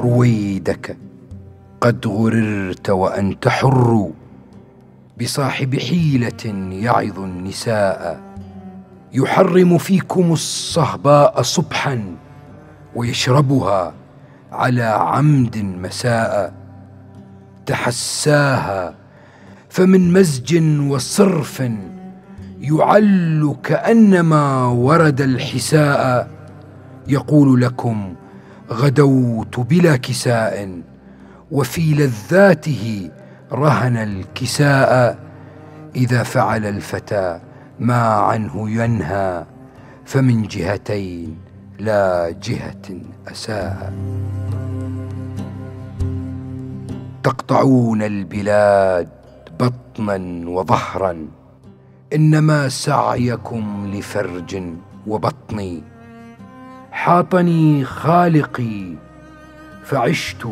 رويدك. قد غررت وانت حر بصاحب حيلة يعظ النساء. يحرم فيكم الصهباء صبحا ويشربها على عمد مساء. تحساها فمن مزج وصرف يعل كأنما ورد الحساء. يقول لكم غدوت بلا كساء وفي لذاته رهن الكساء. إذا فعل الفتى ما عنه ينهى فمن جهتين لا جهة أساء. تقطعون البلاد بطنا وظهرا إنما سعيكم لفرج وبطني حاطني خالقي فعشت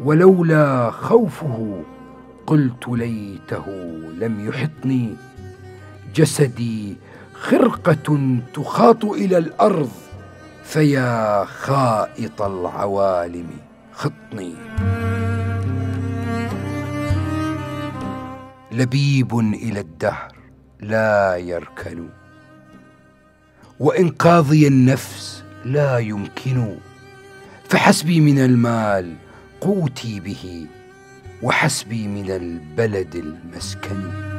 ولولا خوفه قلت ليته لم يحطني. جسدي خرقة تخاط إلى الأرض فيا خائط العوالم خطني. لبيب إلى الدهر لا يركن وانقاذي النفس لا يمكن. فحسبي من المال قوتي به وحسبي من البلد المسكن.